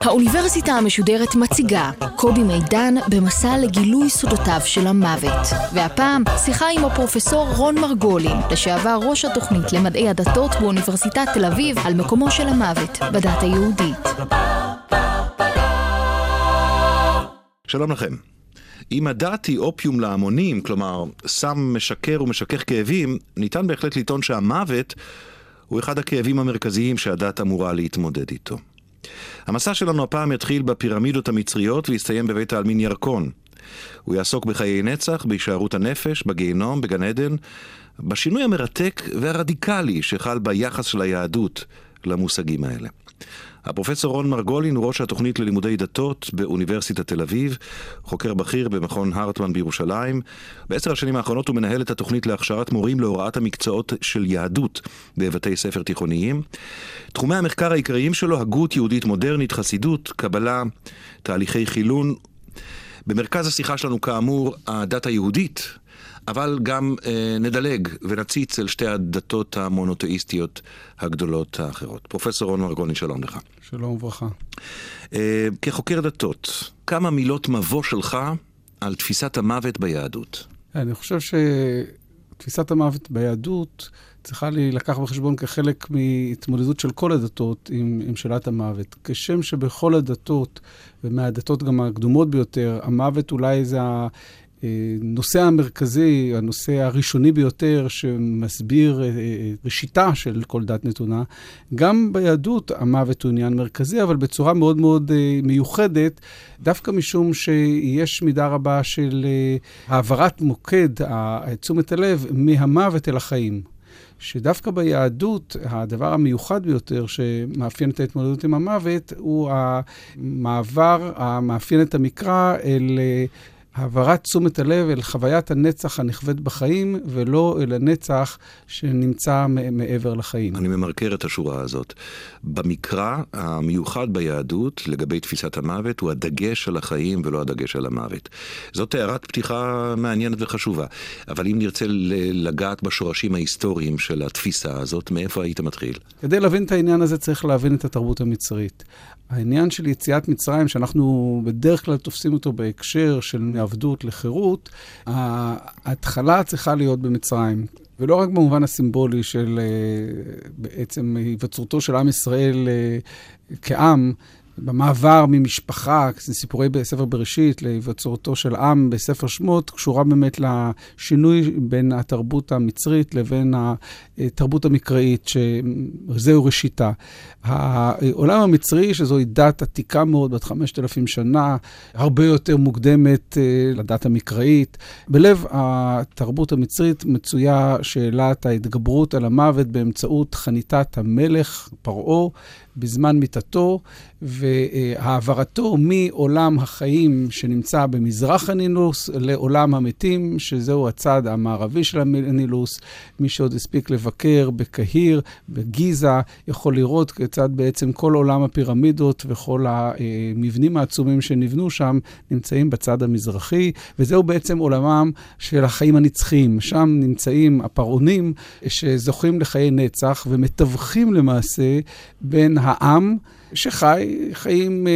האוניברסיטה המשודרת מציגה קובי מידן במסע לגילוי סודותיו של המוות. והפעם שיחה עם הפרופסור רון מרגולין, לשעבר ראש התוכנית למדעי הדתות באוניברסיטת תל אביב, על מקומו של המוות בדת היהודית. שלום לכם. אם הדת היא אופיום להמונים, כלומר, סם משקר ומשכך כאבים, ניתן בהחלט לטעון שהמוות הוא אחד הכאבים המרכזיים שהדת אמורה להתמודד איתו. המסע שלנו הפעם יתחיל בפירמידות המצריות ויסתיים בבית העלמין ירקון. הוא יעסוק בחיי נצח, בהישארות הנפש, בגיהנום, בגן עדן, בשינוי המרתק והרדיקלי שחל ביחס של היהדות למושגים האלה. הפרופסור רון מרגולין הוא ראש התוכנית ללימודי דתות באוניברסיטת תל אביב, חוקר בכיר במכון הרטמן בירושלים. בעשר השנים האחרונות הוא מנהל את התוכנית להכשרת מורים להוראת המקצועות של יהדות בבתי ספר תיכוניים. תחומי המחקר העיקריים שלו, הגות יהודית מודרנית, חסידות, קבלה, תהליכי חילון. במרכז השיחה שלנו כאמור הדת היהודית, אבל גם אה, נדלג ונציץ אל שתי הדתות המונותאיסטיות הגדולות האחרות. פרופסור רון מרגוני, שלום לך. שלום וברכה. אה, כחוקר דתות, כמה מילות מבוא שלך על תפיסת המוות ביהדות? אני חושב שתפיסת המוות ביהדות צריכה להילקח בחשבון כחלק מהתמודדות של כל הדתות עם, עם שאלת המוות. כשם שבכל הדתות, ומהדתות גם הקדומות ביותר, המוות אולי זה הנושא המרכזי, הנושא הראשוני ביותר שמסביר אה, ראשיתה של כל דת נתונה, גם ביהדות המוות הוא עניין מרכזי, אבל בצורה מאוד מאוד אה, מיוחדת, דווקא משום שיש מידה רבה של אה, העברת מוקד תשומת הלב מהמוות אל החיים. שדווקא ביהדות, הדבר המיוחד ביותר שמאפיין את ההתמודדות עם המוות, הוא המעבר המאפיין את המקרא אל העברת תשומת הלב אל חוויית הנצח הנכווית בחיים, ולא אל הנצח שנמצא מעבר לחיים. אני ממרקר את השורה הזאת. במקרא המיוחד ביהדות לגבי תפיסת המוות הוא הדגש על החיים ולא הדגש על המוות. זאת הערת פתיחה מעניינת וחשובה. אבל אם נרצה לגעת בשורשים ההיסטוריים של התפיסה הזאת, מאיפה היית מתחיל? כדי להבין את העניין הזה צריך להבין את התרבות המצרית. העניין של יציאת מצרים, שאנחנו בדרך כלל תופסים אותו בהקשר של מעבדות לחירות, ההתחלה צריכה להיות במצרים. ולא רק במובן הסימבולי של אה, בעצם היווצרותו של עם ישראל אה, כעם, במעבר ממשפחה, סיפורי בספר בראשית, להיווצרותו של עם בספר שמות, קשורה באמת לשינוי בין התרבות המצרית לבין התרבות המקראית, שזהו ראשיתה. העולם המצרי, שזוהי דת עתיקה מאוד, בת 5,000 שנה, הרבה יותר מוקדמת אה, לדת המקראית. בלב התרבות המצרית מצויה שאלת ההתגברות על המוות באמצעות חניתת המלך, פרעה, בזמן מיתתו, והעברתו מעולם החיים שנמצא במזרח הנילוס לעולם המתים, שזהו הצד המערבי של הנילוס. מי שעוד הספיק לבקר בקהיר, בגיזה, יכול לראות כיצד בעצם כל עולם הפירמידות וכל המבנים העצומים שנבנו שם נמצאים בצד המזרחי, וזהו בעצם עולמם של החיים הנצחיים. שם נמצאים הפרעונים שזוכים לחיי נצח ומתווכים למעשה בין העם, שחי חיים אה,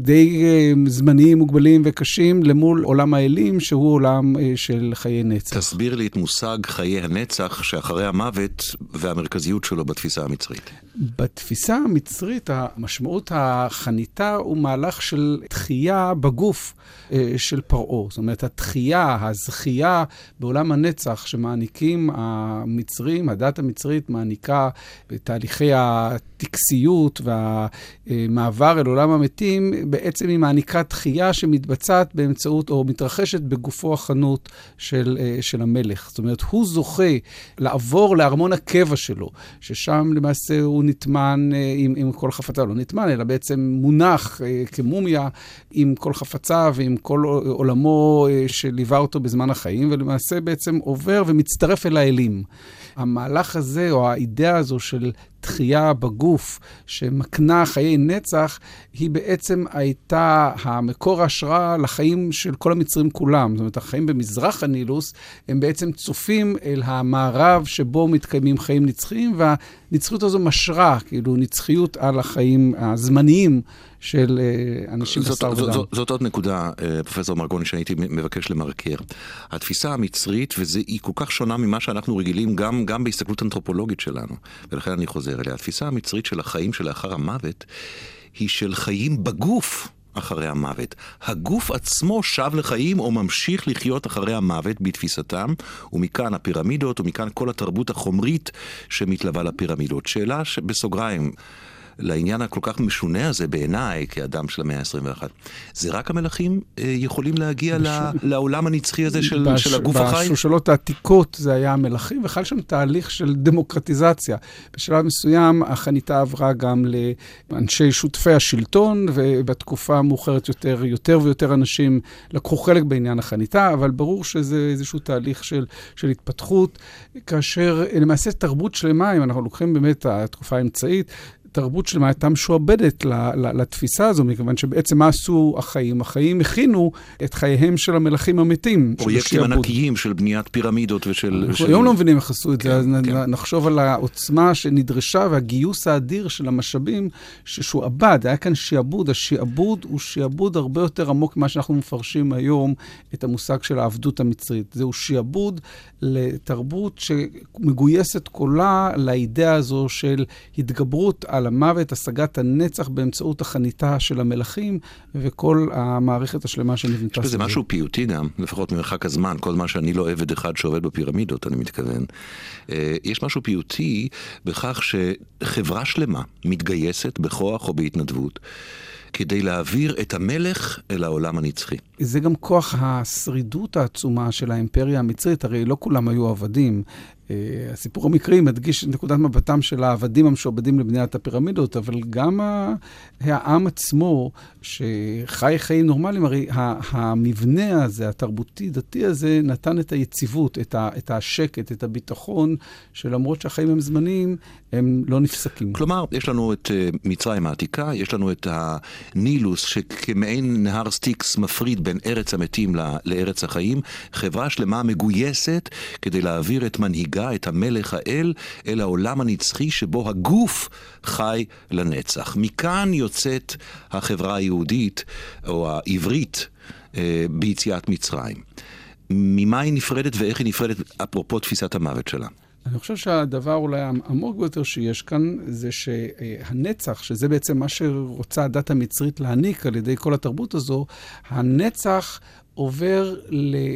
די אה, זמניים, מוגבלים וקשים, למול עולם האלים, שהוא עולם אה, של חיי נצח. תסביר לי את מושג חיי הנצח שאחרי המוות והמרכזיות שלו בתפיסה המצרית. בתפיסה המצרית, המשמעות החניתה הוא מהלך של תחייה בגוף של פרעה. זאת אומרת, התחייה, הזכייה בעולם הנצח שמעניקים המצרים, הדת המצרית מעניקה בתהליכי הטקסיות והמעבר אל עולם המתים, בעצם היא מעניקה תחייה שמתבצעת באמצעות, או מתרחשת בגופו החנות של, אה, של המלך. זאת אומרת, הוא זוכה לעבור לארמון הקבע שלו, ששם למעשה הוא נטמן אה, עם, עם כל חפצה, לא נטמן, אלא בעצם מונח אה, כמומיה עם כל חפצה ועם כל עולמו שליווה אותו בזמן החיים, ולמעשה בעצם עובר ומצטרף אל האלים. המהלך הזה, או האידאה הזו של תחייה בגוף שמקנה חיי נצח, היא בעצם הייתה המקור ההשראה לחיים של כל המצרים כולם. זאת אומרת, החיים במזרח הנילוס הם בעצם צופים אל המערב שבו מתקיימים חיים נצחיים, והנצחיות הזו משרה, כאילו, נצחיות על החיים הזמניים של אה, אנשים חסר ודם. זאת, זאת עוד נקודה, אה, פרופסור מרגוני, שהייתי מבקש למרקר. התפיסה המצרית, והיא כל כך שונה ממה שאנחנו רגילים גם, גם בהסתכלות אנתרופולוגית שלנו, ולכן אני חוזר אליה. התפיסה המצרית של החיים שלאחר המוות היא של חיים בגוף. אחרי המוות. הגוף עצמו שב לחיים או ממשיך לחיות אחרי המוות בתפיסתם, ומכאן הפירמידות, ומכאן כל התרבות החומרית שמתלווה לפירמידות. שאלה שבסוגריים, לעניין הכל כך משונה הזה בעיניי, כאדם של המאה ה-21. זה רק המלכים אה, יכולים להגיע בש... לעולם הנצחי הזה של, בש... של הגוף החי? בשושלות העתיקות זה היה המלכים, וחל שם תהליך של דמוקרטיזציה. בשלב מסוים החניתה עברה גם לאנשי שותפי השלטון, ובתקופה המאוחרת יותר, יותר ויותר אנשים לקחו חלק בעניין החניתה, אבל ברור שזה איזשהו תהליך של, של התפתחות, כאשר למעשה תרבות שלמה, אם אנחנו לוקחים באמת את התקופה האמצעית, תרבות שלמה הייתה משועבדת לתפיסה הזו, מכיוון שבעצם מה עשו החיים? החיים הכינו את חייהם של המלכים המתים. פרויקטים ענקיים של בניית פירמידות ושל... אנחנו. היום לא מבינים איך עשו את כן, זה, אז כן. נחשוב על העוצמה שנדרשה והגיוס האדיר של המשאבים ששועבד, היה כאן שעבוד. השעבוד הוא שעבוד הרבה יותר עמוק ממה שאנחנו מפרשים היום את המושג של העבדות המצרית. זהו שעבוד לתרבות שמגויסת כולה לאידאה הזו של התגברות על המוות, השגת הנצח באמצעות החניתה של המלכים וכל המערכת השלמה שנבנתה. יש בזה משהו פיוטי גם, לפחות ממרחק הזמן, כל זמן שאני לא עבד אחד שעובד בפירמידות, אני מתכוון. אה, יש משהו פיוטי בכך שחברה שלמה מתגייסת בכוח או בהתנדבות. כדי להעביר את המלך אל העולם הנצחי. זה גם כוח השרידות העצומה של האימפריה המצרית, הרי לא כולם היו עבדים. אה, הסיפור המקרי מדגיש את נקודת מבטם של העבדים המשועבדים לבניית הפירמידות, אבל גם העם עצמו, שחי חיים נורמליים, הרי המבנה הזה, התרבותי-דתי הזה, נתן את היציבות, את השקט, את הביטחון, שלמרות שהחיים הם זמניים, הם לא נפסקים. כלומר, יש לנו את אה, מצרים העתיקה, יש לנו את הנילוס, שכמעין נהר סטיקס מפריד בין ארץ המתים לארץ החיים, חברה שלמה מגויסת כדי להעביר את מנהיגה, את המלך האל, אל העולם הנצחי שבו הגוף חי לנצח. מכאן יוצאת החברה היהודית, או העברית, אה, ביציאת מצרים. ממה היא נפרדת ואיך היא נפרדת, אפרופו תפיסת המוות שלה? אני חושב שהדבר אולי העמוק ביותר שיש כאן, זה שהנצח, שזה בעצם מה שרוצה הדת המצרית להעניק על ידי כל התרבות הזו, הנצח עובר,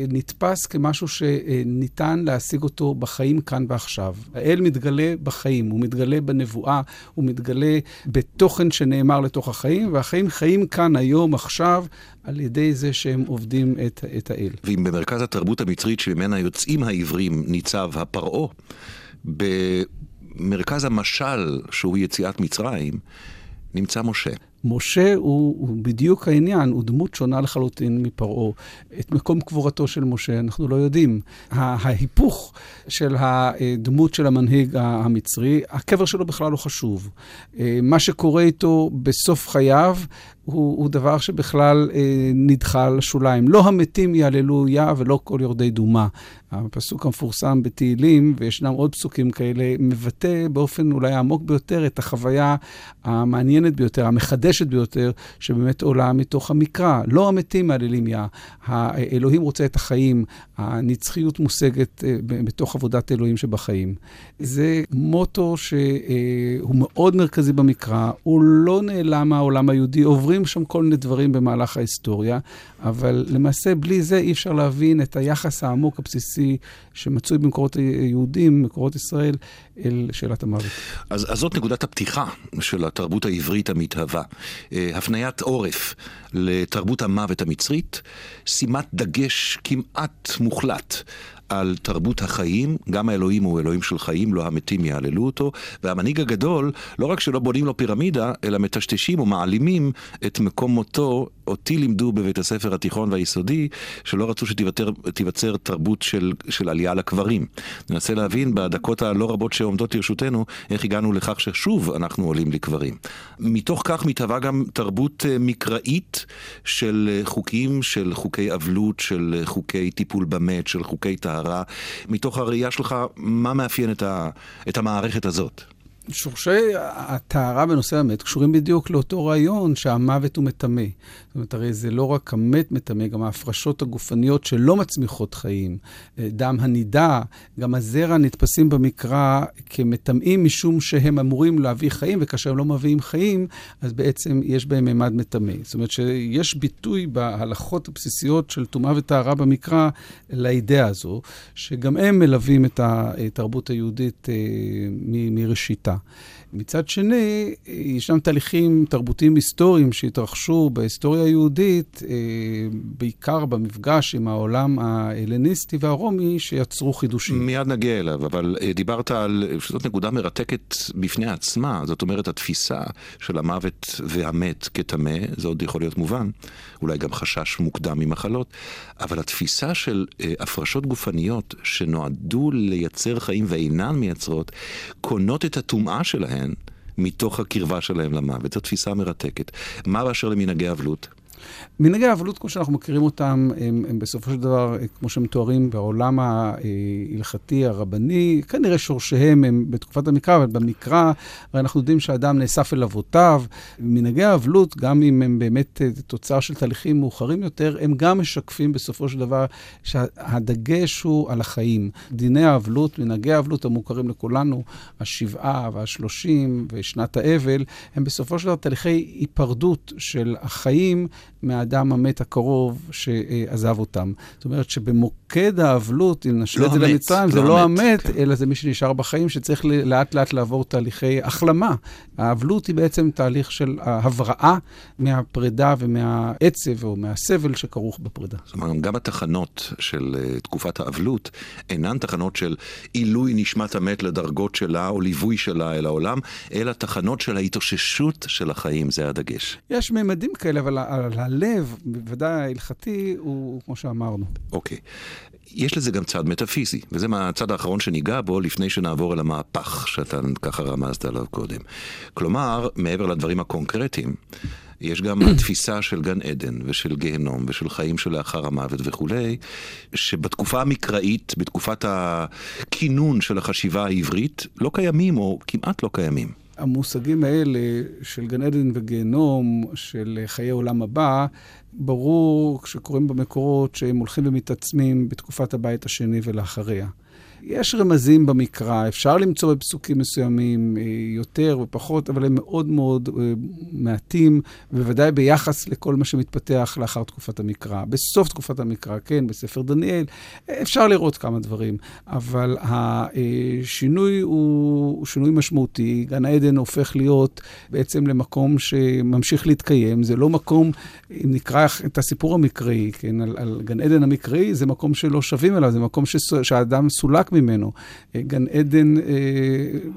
נתפס כמשהו שניתן להשיג אותו בחיים כאן ועכשיו. האל מתגלה בחיים, הוא מתגלה בנבואה, הוא מתגלה בתוכן שנאמר לתוך החיים, והחיים חיים כאן היום, עכשיו, על ידי זה שהם עובדים את, את האל. ואם במרכז התרבות המצרית שממנה יוצאים העברים ניצב הפרעה, במרכז המשל שהוא יציאת מצרים, נמצא משה. משה הוא, הוא בדיוק העניין, הוא דמות שונה לחלוטין מפרעה. את מקום קבורתו של משה אנחנו לא יודעים. ההיפוך של הדמות של המנהיג המצרי, הקבר שלו בכלל לא חשוב. אה, מה שקורה איתו בסוף חייו הוא, הוא דבר שבכלל אה, נדחה לשוליים. לא המתים יהללויה ולא כל יורדי דומה. הפסוק המפורסם בתהילים, וישנם עוד פסוקים כאלה, מבטא באופן אולי העמוק ביותר את החוויה המעניינת ביותר, המחדשת ביותר, שבאמת עולה מתוך המקרא. לא המתים מהללים יה, האלוהים רוצה את החיים, הנצחיות מושגת אה, בתוך עבודת אלוהים שבחיים. זה מוטו שהוא מאוד מרכזי במקרא, הוא לא נעלם מהעולם היהודי, עוברים שם כל מיני דברים במהלך ההיסטוריה, אבל למעשה בלי זה אי אפשר להבין את היחס העמוק הבסיסי שמצוי במקורות היהודים, מקורות ישראל, אל שאלת המוות. אז, אז זאת נקודת הפתיחה של התרבות העברית המתהווה. אה, הפניית עורף לתרבות המוות המצרית, שימת דגש כמעט מוחלט על תרבות החיים, גם האלוהים הוא אלוהים של חיים, לא המתים יעללו אותו, והמנהיג הגדול, לא רק שלא בונים לו פירמידה, אלא מטשטשים או מעלימים את מקום מותו. אותי לימדו בבית הספר התיכון והיסודי, שלא רצו שתיווצר תרבות של, של עלייה לקברים. ננסה להבין בדקות הלא רבות שעומדות לרשותנו, איך הגענו לכך ששוב אנחנו עולים לקברים. מתוך כך מתהווה גם תרבות אה, מקראית של אה, חוקים, של חוקי אבלות, של אה, חוקי טיפול במת, של חוקי טהרה. מתוך הראייה שלך, מה מאפיין את, ה, את המערכת הזאת? שורשי הטהרה בנושא המת קשורים בדיוק לאותו רעיון שהמוות הוא מטמא. זאת אומרת, הרי זה לא רק המת מטמא, גם ההפרשות הגופניות שלא מצמיחות חיים, אה, דם הנידה, גם הזרע נתפסים במקרא כמטמאים משום שהם אמורים להביא חיים, וכאשר הם לא מביאים חיים, אז בעצם יש בהם מימד מטמא. זאת אומרת שיש ביטוי בהלכות הבסיסיות של טומאה וטהרה במקרא לאידאה הזו, שגם הם מלווים את התרבות היהודית אה, מראשיתה. מצד שני, ישנם תהליכים תרבותיים היסטוריים שהתרחשו בהיסטוריה היהודית, אה, בעיקר במפגש עם העולם ההלניסטי והרומי, שיצרו חידושים. מיד נגיע אליו, אבל אה, דיברת על, שזאת נקודה מרתקת בפני עצמה, זאת אומרת, התפיסה של המוות והמת כטמא, זה עוד יכול להיות מובן, אולי גם חשש מוקדם ממחלות, אבל התפיסה של אה, הפרשות גופניות שנועדו לייצר חיים ואינן מייצרות, קונות את הטומאה שלהן. מתוך הקרבה שלהם למוות. זו תפיסה מרתקת. מה באשר למנהגי אבלות? מנהגי האבלות, כמו שאנחנו מכירים אותם, הם, הם בסופו של דבר, כמו שהם מתוארים בעולם ההלכתי, הרבני, כנראה שורשיהם הם בתקופת המקרא, אבל במקרא, הרי אנחנו יודעים שהאדם נאסף אל אבותיו. מנהגי האבלות, גם אם הם באמת אה, תוצר של תהליכים מאוחרים יותר, הם גם משקפים בסופו של דבר שהדגש הוא על החיים. דיני האבלות, מנהגי האבלות המוכרים לכולנו, השבעה והשלושים ושנת האבל, הם בסופו של דבר תהליכי היפרדות של החיים. מהאדם המת הקרוב שעזב אותם. זאת אומרת שבמוקד האבלות, אם נשווה לא את זה למצרים, לא זה לא המת, כן. אלא זה מי שנשאר בחיים, שצריך לאט לאט לעבור תהליכי החלמה. האבלות היא בעצם תהליך של הבראה מהפרידה ומהעצב או מהסבל שכרוך בפרידה. זאת אומרת, גם התחנות של uh, תקופת האבלות אינן תחנות של עילוי נשמת המת לדרגות שלה או ליווי שלה אל העולם, אלא תחנות של ההתאוששות של החיים, זה הדגש. יש ממדים כאלה, אבל הלב, בוודאי ההלכתי, הוא כמו שאמרנו. אוקיי. Okay. יש לזה גם צד מטאפיזי, וזה מהצד האחרון שניגע בו לפני שנעבור אל המהפך שאתה ככה רמזת עליו קודם. כלומר, מעבר לדברים הקונקרטיים, יש גם התפיסה של גן עדן ושל גיהנום ושל חיים שלאחר המוות וכולי, שבתקופה המקראית, בתקופת הכינון של החשיבה העברית, לא קיימים או כמעט לא קיימים. המושגים האלה של גן עדן וגיהנום, של חיי עולם הבא, ברור כשקוראים במקורות שהם הולכים ומתעצמים בתקופת הבית השני ולאחריה. יש רמזים במקרא, אפשר למצוא בפסוקים מסוימים אה, יותר ופחות, אבל הם מאוד מאוד אה, מעטים, בוודאי ביחס לכל מה שמתפתח לאחר תקופת המקרא. בסוף תקופת המקרא, כן, בספר דניאל, אפשר לראות כמה דברים, אבל השינוי הוא שינוי משמעותי. גן העדן הופך להיות בעצם למקום שממשיך להתקיים. זה לא מקום, אם נקרא את הסיפור המקראי, כן, על, על גן עדן המקראי, זה מקום שלא שווים אליו, זה מקום שהאדם סולק ממנו. אה, גן עדן אה,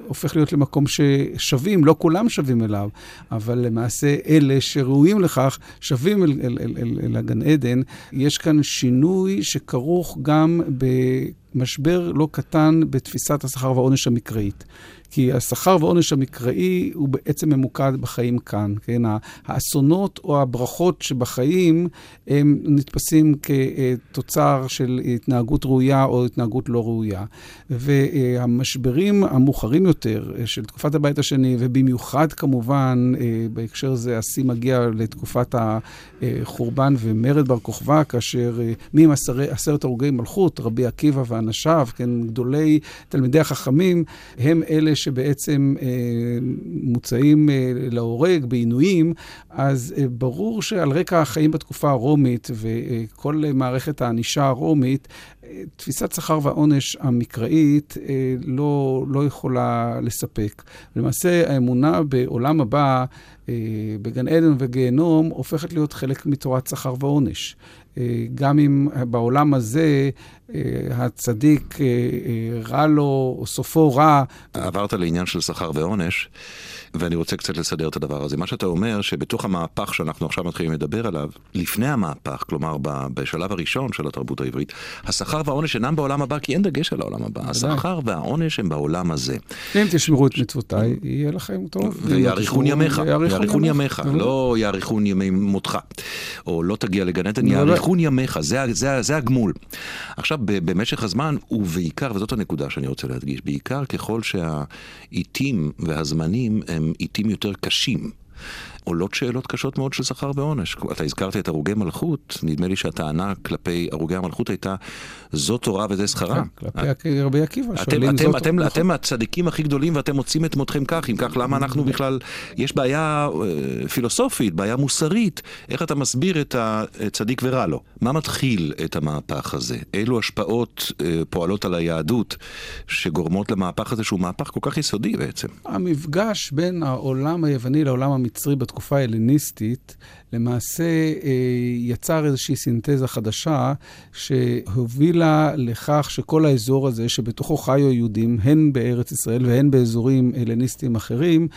הופך להיות למקום ששווים, לא כולם שווים אליו, אבל למעשה אלה שראויים לכך שווים אל, אל, אל, אל, אל הגן עדן. יש כאן שינוי שכרוך גם במשבר לא קטן בתפיסת השכר והעונש המקראית. כי השכר והעונש המקראי הוא בעצם ממוקד בחיים כאן, כן? האסונות או הברכות שבחיים הם נתפסים כתוצר של התנהגות ראויה או התנהגות לא ראויה. והמשברים המאוחרים יותר של תקופת הבית השני, ובמיוחד כמובן בהקשר הזה השיא מגיע לתקופת החורבן ומרד בר כוכבא, כאשר מי עם עשרת הרוגי מלכות, רבי עקיבא ואנשיו, כן, גדולי תלמידי החכמים, הם אלה שבעצם אה, מוצאים אה, להורג בעינויים, אז אה, ברור שעל רקע החיים בתקופה הרומית וכל מערכת הענישה הרומית, תפיסת שכר והעונש המקראית אה, לא, לא יכולה לספק. למעשה, האמונה בעולם הבא, אה, בגן עדן וגיהנום, הופכת להיות חלק מתורת שכר ועונש. גם אם בעולם הזה הצדיק רע לו, או סופו רע. עברת לעניין של שכר ועונש. ואני רוצה קצת לסדר את הדבר הזה. מה שאתה אומר, שבתוך המהפך שאנחנו עכשיו מתחילים לדבר עליו, לפני המהפך, כלומר בשלב הראשון של התרבות העברית, השכר והעונש אינם בעולם הבא, כי אין דגש על העולם הבא. השכר והעונש הם בעולם הזה. אם תשמרו את מצוותיי, יהיה לכם טוב. ויאריכון ימיך, יאריכון ימיך, לא יאריכון ימי מותך, או לא תגיע לגן עדן. יאריכון ימיך, זה הגמול. עכשיו, במשך הזמן, ובעיקר, וזאת הנקודה שאני רוצה להדגיש, בעיקר ככל שהעיתים והזמנים הם עיתים יותר קשים. עולות שאלות קשות מאוד של שכר ועונש. אתה הזכרת את הרוגי מלכות, נדמה לי שהטענה כלפי הרוגי המלכות הייתה, זו תורה וזה שכרה. כן, כלפי רבי עקיבא, שואלים זאת... אתם אתם הצדיקים הכי גדולים ואתם מוצאים את מותכם כך, אם כך למה אנחנו בכלל... יש בעיה אה, פילוסופית, בעיה מוסרית, איך אתה מסביר את הצדיק ורע לו? מה מתחיל את המהפך הזה? אילו השפעות אה, פועלות על היהדות שגורמות למהפך הזה, שהוא מהפך כל כך יסודי בעצם? המפגש בין העולם היווני לעולם המצרי בתקופה ההלניסטית, למעשה אה, יצר איזושהי סינתזה חדשה שהובילה לכך שכל האזור הזה, שבתוכו חיו היהודים, הן בארץ ישראל והן באזורים הלניסטיים אחרים,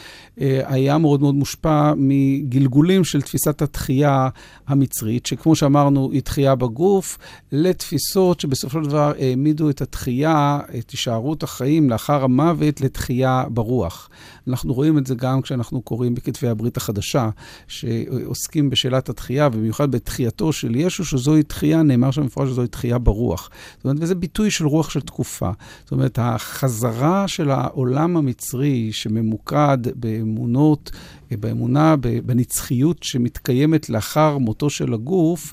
אה, היה מאוד מאוד מושפע מגלגולים של תפיסת התחייה המצרית, שכמו שאמרנו, היא תחייה בגוף, לתפיסות שבסופו של דבר העמידו את התחייה, את הישארות החיים לאחר המוות, לתחייה ברוח. אנחנו רואים את זה גם כשאנחנו קוראים בכתבי הברית החדשה, שעוסקים בשאלת התחייה, ובמיוחד בתחייתו של ישו, שזוהי תחייה, נאמר שם במפורש שזוהי תחייה ברוח. זאת אומרת, וזה ביטוי של רוח של תקופה. זאת אומרת, החזרה של העולם המצרי, שממוקד באמונות, באמונה, בנצחיות שמתקיימת לאחר מותו של הגוף,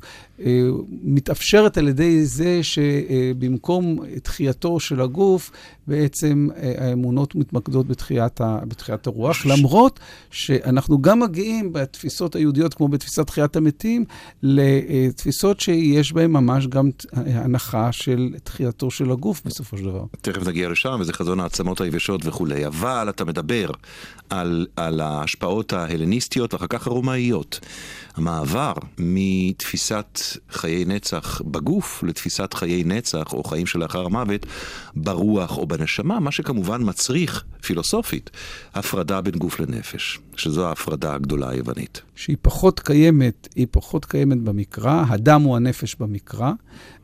מתאפשרת על ידי זה שבמקום תחייתו של הגוף, בעצם אה, האמונות מתמקדות בתחיית, ה, בתחיית הרוח, למרות שאנחנו גם מגיעים בתפיסות היהודיות, כמו בתפיסת תחיית המתים, לתפיסות שיש בהן ממש גם הנחה של תחייתו של הגוף בסופו של דבר. תכף נגיע לשם, וזה חזון העצמות היבשות וכולי, אבל אתה מדבר על, על ההשפעות ההלניסטיות ואחר כך הרומאיות. המעבר מתפיסת חיי נצח בגוף לתפיסת חיי נצח או חיים שלאחר המוות ברוח או בנשמה, מה שכמובן מצריך פילוסופית הפרדה בין גוף לנפש, שזו ההפרדה הגדולה היוונית. שהיא פחות קיימת, היא פחות קיימת במקרא, הדם הוא הנפש במקרא,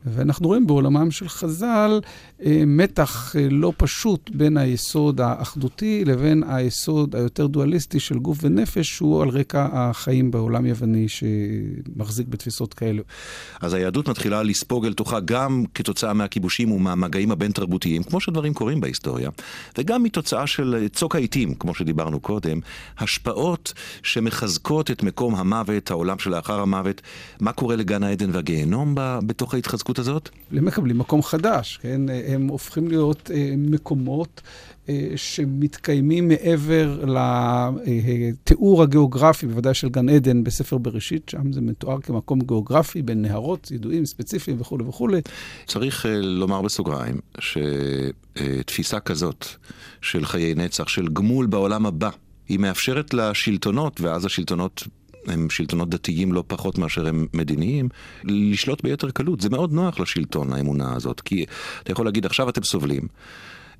ואנחנו רואים בעולמם של חז"ל אה, מתח אה, לא פשוט בין היסוד האחדותי לבין היסוד היותר דואליסטי של גוף ונפש, שהוא על רקע החיים בעולם יווני שמחזיק בתפיסות כאלו. אז היהדות מתחילה לספוג אל תוכה גם כתוצאה מהכיבושים ומהמגעים הבין-תרבותיים, כמו שדברים קורים בהיסטוריה, וגם מתוצאה של צוק העיתים, כמו שדיברנו קודם, השפעות שמחזקות את מקום המוות, העולם שלאחר המוות, מה קורה לגן העדן והגיהנום בתוך ההתחזקות הזאת? הם מקבלים מקום חדש, כן? הם הופכים להיות אה, מקומות אה, שמתקיימים מעבר לתיאור הגיאוגרפי, בוודאי של גן עדן בספר בראשית, שם זה מתואר כמקום גיאוגרפי בין נהרות, ידועים, ספציפיים וכולי וכולי. צריך אה, לומר בסוגריים שתפיסה כזאת של חיי נצח, של גמול בעולם הבא, היא מאפשרת לשלטונות, ואז השלטונות הם שלטונות דתיים לא פחות מאשר הם מדיניים, לשלוט ביתר קלות. זה מאוד נוח לשלטון, האמונה הזאת, כי אתה יכול להגיד, עכשיו אתם סובלים.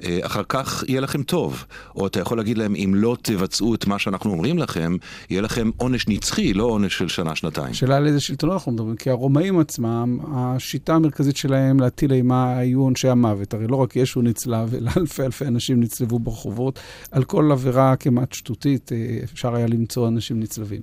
אה, אחר כך יהיה לכם טוב. או אתה יכול להגיד להם, אם לא תבצעו את מה שאנחנו אומרים לכם, יהיה לכם עונש נצחי, לא עונש של שנה-שנתיים. שאלה על איזה שלטון אנחנו מדברים, כי הרומאים עצמם, השיטה המרכזית שלהם להטיל אימה היו עונשי המוות. הרי לא רק ישו נצלב, אלא אלפי אלפי אנשים נצלבו ברחובות. על כל עבירה כמעט שטותית, אה, אפשר היה למצוא אנשים נצלבים.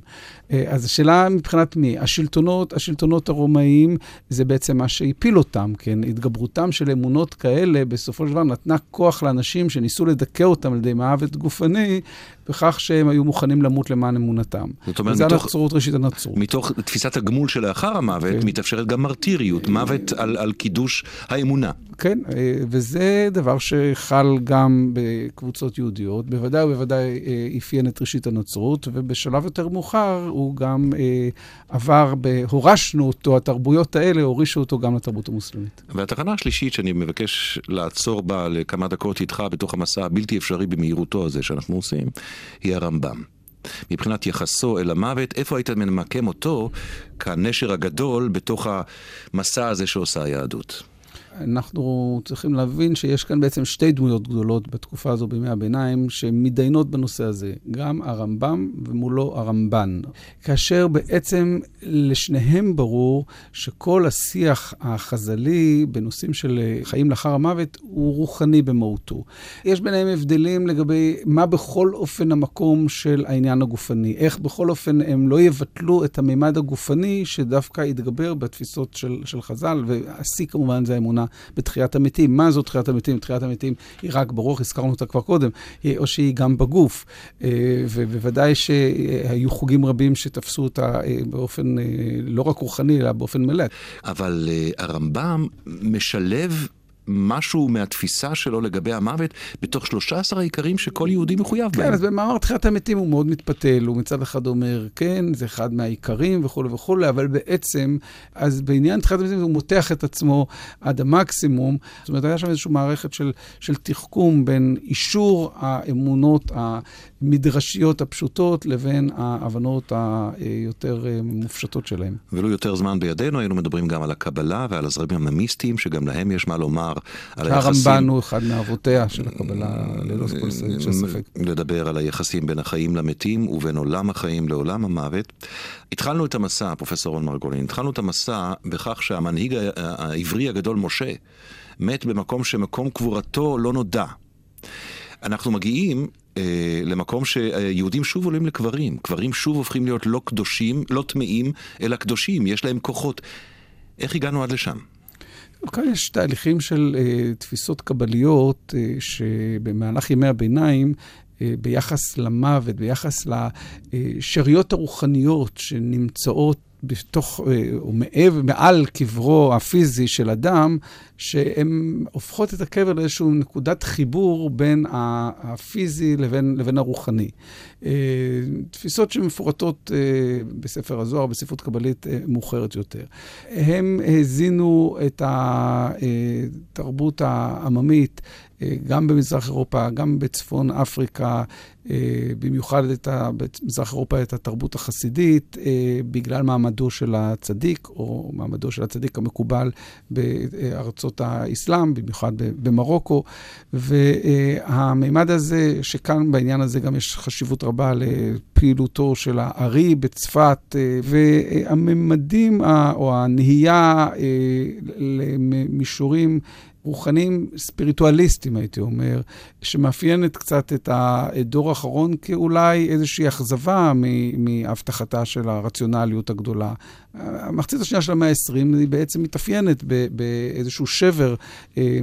אה, אז השאלה מבחינת מי? השלטונות, השלטונות הרומאים, זה בעצם מה שהפיל אותם, כן? התגברותם של אמונות כאלה, בסופו של דבר נתנה כוח. כוח לאנשים שניסו לדכא אותם על ידי מוות גופני, בכך שהם היו מוכנים למות למען אמונתם. זאת אומרת, מתוך... הנצרות, ראשית הנצרות. מתוך תפיסת הגמול שלאחר המוות, כן. מתאפשרת גם מרטיריות, מוות על, על קידוש האמונה. כן, אה, וזה דבר שחל גם בקבוצות יהודיות, בוודאי ובוודאי אה, אפיין את ראשית הנצרות, ובשלב יותר מאוחר הוא גם אה, עבר, הורשנו אותו, התרבויות האלה הורישו אותו גם לתרבות המוסלמית. והתחנה השלישית שאני מבקש לעצור בה לכמה דקות איתך בתוך המסע הבלתי אפשרי במהירותו הזה שאנחנו עושים, היא הרמב"ם. מבחינת יחסו אל המוות, איפה היית ממקם אותו כנשר הגדול בתוך המסע הזה שעושה היהדות? אנחנו צריכים להבין שיש כאן בעצם שתי דמויות גדולות בתקופה הזו בימי הביניים שמתדיינות בנושא הזה, גם הרמב"ם ומולו הרמב"ן. כאשר בעצם לשניהם ברור שכל השיח החז"לי בנושאים של חיים לאחר המוות הוא רוחני במהותו. יש ביניהם הבדלים לגבי מה בכל אופן המקום של העניין הגופני, איך בכל אופן הם לא יבטלו את הממד הגופני שדווקא יתגבר בתפיסות של, של חז"ל, והשיא כמובן זה האמונה בתחיית המתים. מה זו תחיית המתים? תחיית המתים היא רק ברוח, הזכרנו אותה כבר קודם, או שהיא גם בגוף. אה, ובוודאי שהיו חוגים רבים שתפסו אותה אה, באופן אה, לא רק רוחני, אלא באופן מלא. אבל הרמב"ם משלב משהו מהתפיסה שלו לגבי המוות בתוך 13 העיקרים שכל יהודי מחויב כן, בהם. כן, אז במאמר תחיית המתים הוא מאוד מתפתל, הוא מצד אחד אומר, כן, זה אחד מהעיקרים וכולי וכולי, אבל בעצם, אז בעניין תחיית המתים הוא מותח את עצמו עד המקסימום. זאת אומרת, היה שם איזושהי מערכת של, של תחכום בין אישור האמונות המדרשיות הפשוטות לבין ההבנות היותר מופשטות שלהם. ולו יותר זמן בידינו, היינו מדברים גם על הקבלה ועל הזרמים המיסטיים, שגם להם יש מה לומר. על היחסים... הרמב"ן הוא אחד מאבותיה של הקבלה, ללא כל ספק. לדבר על היחסים בין החיים למתים ובין עולם החיים לעולם המוות. התחלנו את המסע, פרופסור רון מרגולין, התחלנו את המסע בכך שהמנהיג העברי הגדול, משה, מת במקום שמקום קבורתו לא נודע. אנחנו מגיעים אה, למקום שיהודים שוב עולים לקברים. קברים שוב הופכים להיות לא קדושים, לא טמאים, אלא קדושים, יש להם כוחות. איך הגענו עד לשם? כאן יש תהליכים של uh, תפיסות קבליות uh, שבמהלך ימי הביניים, uh, ביחס למוות, ביחס לשאריות הרוחניות שנמצאות בתוך, או מעבר, מעל קברו הפיזי של אדם, שהן הופכות את הקבר לאיזושהי נקודת חיבור בין הפיזי לבין, לבין הרוחני. אה, תפיסות שמפורטות אה, בספר הזוהר, בספרות קבלית אה, מאוחרת יותר. הם הזינו את התרבות העממית גם במזרח אירופה, גם בצפון אפריקה, במיוחד את ה, במזרח אירופה את התרבות החסידית, בגלל מעמדו של הצדיק, או מעמדו של הצדיק המקובל בארצות ארצות האסלאם, במיוחד במרוקו. והמימד הזה, שכאן בעניין הזה גם יש חשיבות רבה לפעילותו של הארי בצפת, והממדים או הנהייה אה, למישורים רוחניים ספיריטואליסטיים, הייתי אומר, שמאפיינת קצת את הדור האחרון כאולי איזושהי אכזבה מהבטחתה של הרציונליות הגדולה. המחצית השנייה של המאה ה-20 היא בעצם מתאפיינת באיזשהו שבר אה,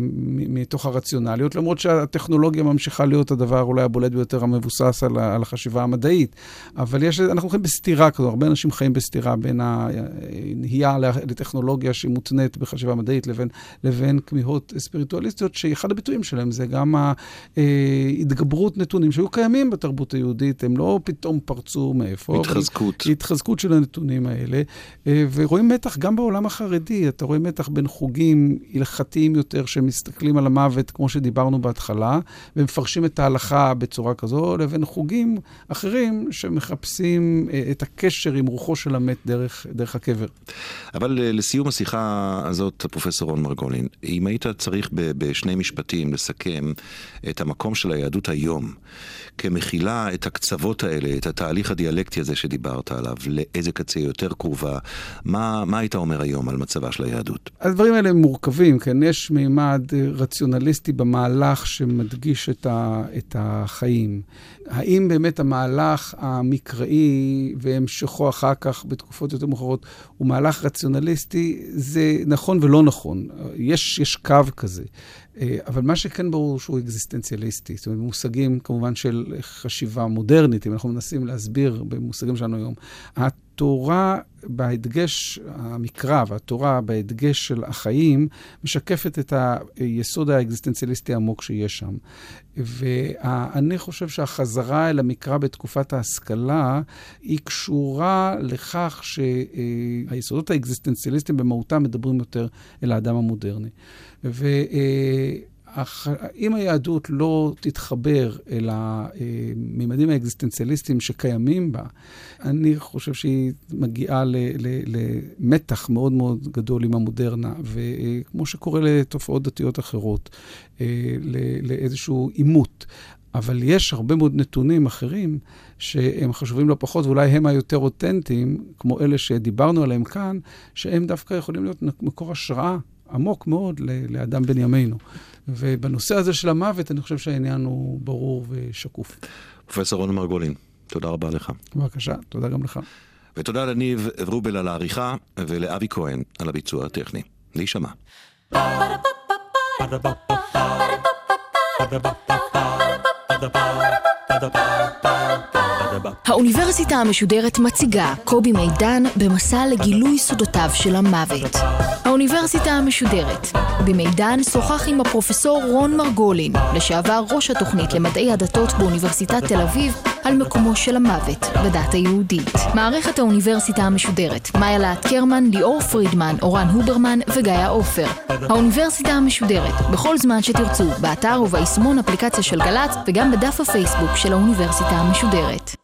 מתוך הרציונליות, למרות שהטכנולוגיה ממשיכה להיות הדבר אולי הבולט ביותר המבוסס על, על החשיבה המדעית. אבל יש, אנחנו הולכים בסתירה כזו, הרבה אנשים חיים בסתירה בין הנהייה לטכנולוגיה שהיא מותנית בחשיבה מדעית לבין, לבין כמיהות ספיריטואליסטיות, שאחד הביטויים שלהם זה גם ההתגברות נתונים שהיו קיימים בתרבות היהודית, הם לא פתאום פרצו מאיפה. התחזקות. התחזקות של הנתונים האלה. אה, ורואים מתח גם בעולם החרדי, אתה רואה מתח בין חוגים הלכתיים יותר שמסתכלים על המוות, כמו שדיברנו בהתחלה, ומפרשים את ההלכה בצורה כזו, לבין חוגים אחרים שמחפשים אה, את הקשר עם רוחו של המת דרך, דרך הקבר. אבל אה, לסיום השיחה הזאת, פרופסור רון מרגולין, אם היית צריך בשני משפטים לסכם את המקום של היהדות היום, כמכילה את הקצוות האלה, את התהליך הדיאלקטי הזה שדיברת עליו, לאיזה קצה יותר קרובה, מה, מה היית אומר היום על מצבה של היהדות? הדברים האלה מורכבים, כן? יש מימד רציונליסטי במהלך שמדגיש את, ה, את החיים. האם באמת המהלך המקראי והמשכו אחר כך בתקופות יותר מאוחרות הוא מהלך רציונליסטי? זה נכון ולא נכון. יש, יש קו כזה. אה, אבל מה שכן ברור שהוא אקזיסטנציאליסטי, זאת אומרת, במושגים כמובן של חשיבה מודרנית, אם אנחנו מנסים להסביר במושגים שלנו היום. התורה בהדגש, המקרא והתורה בהדגש של החיים, משקפת את היסוד האקזיסטנציאליסטי העמוק שיש שם. ואני חושב שהחזרה אל המקרא בתקופת ההשכלה, היא קשורה לכך שהיסודות האקזיסטנציאליסטיים במהותם מדברים יותר אל האדם המודרני. ו... אם היהדות לא תתחבר אל הממדים האקזיסטנציאליסטיים שקיימים בה, אני חושב שהיא מגיעה למתח מאוד מאוד גדול עם המודרנה, וכמו שקורה לתופעות דתיות אחרות, לאיזשהו עימות. אבל יש הרבה מאוד נתונים אחרים שהם חשובים לא פחות, ואולי הם היותר אותנטיים, כמו אלה שדיברנו עליהם כאן, שהם דווקא יכולים להיות מקור השראה עמוק מאוד לאדם בן ימינו. ובנושא הזה של המוות, אני חושב שהעניין הוא ברור ושקוף. פרופסור רון מרגולין, תודה רבה לך. בבקשה, תודה גם לך. ותודה לניב רובל על העריכה, ולאבי כהן על הביצוע הטכני. להישמע. האוניברסיטה המשודרת מציגה קובי מידן במסע לגילוי סודותיו של המוות. האוניברסיטה המשודרת. במידן שוחח עם הפרופסור רון מרגולין, לשעבר ראש התוכנית למדעי הדתות באוניברסיטת תל אביב, על מקומו של המוות בדת היהודית. מערכת האוניברסיטה המשודרת, מאיה להט קרמן, ליאור פרידמן, אורן הוברמן וגיא עופר. האוניברסיטה המשודרת, בכל זמן שתרצו, באתר וביישומון אפליקציה של גל"צ וגם בדף הפייסבוק של האוניברסיטה המשודרת.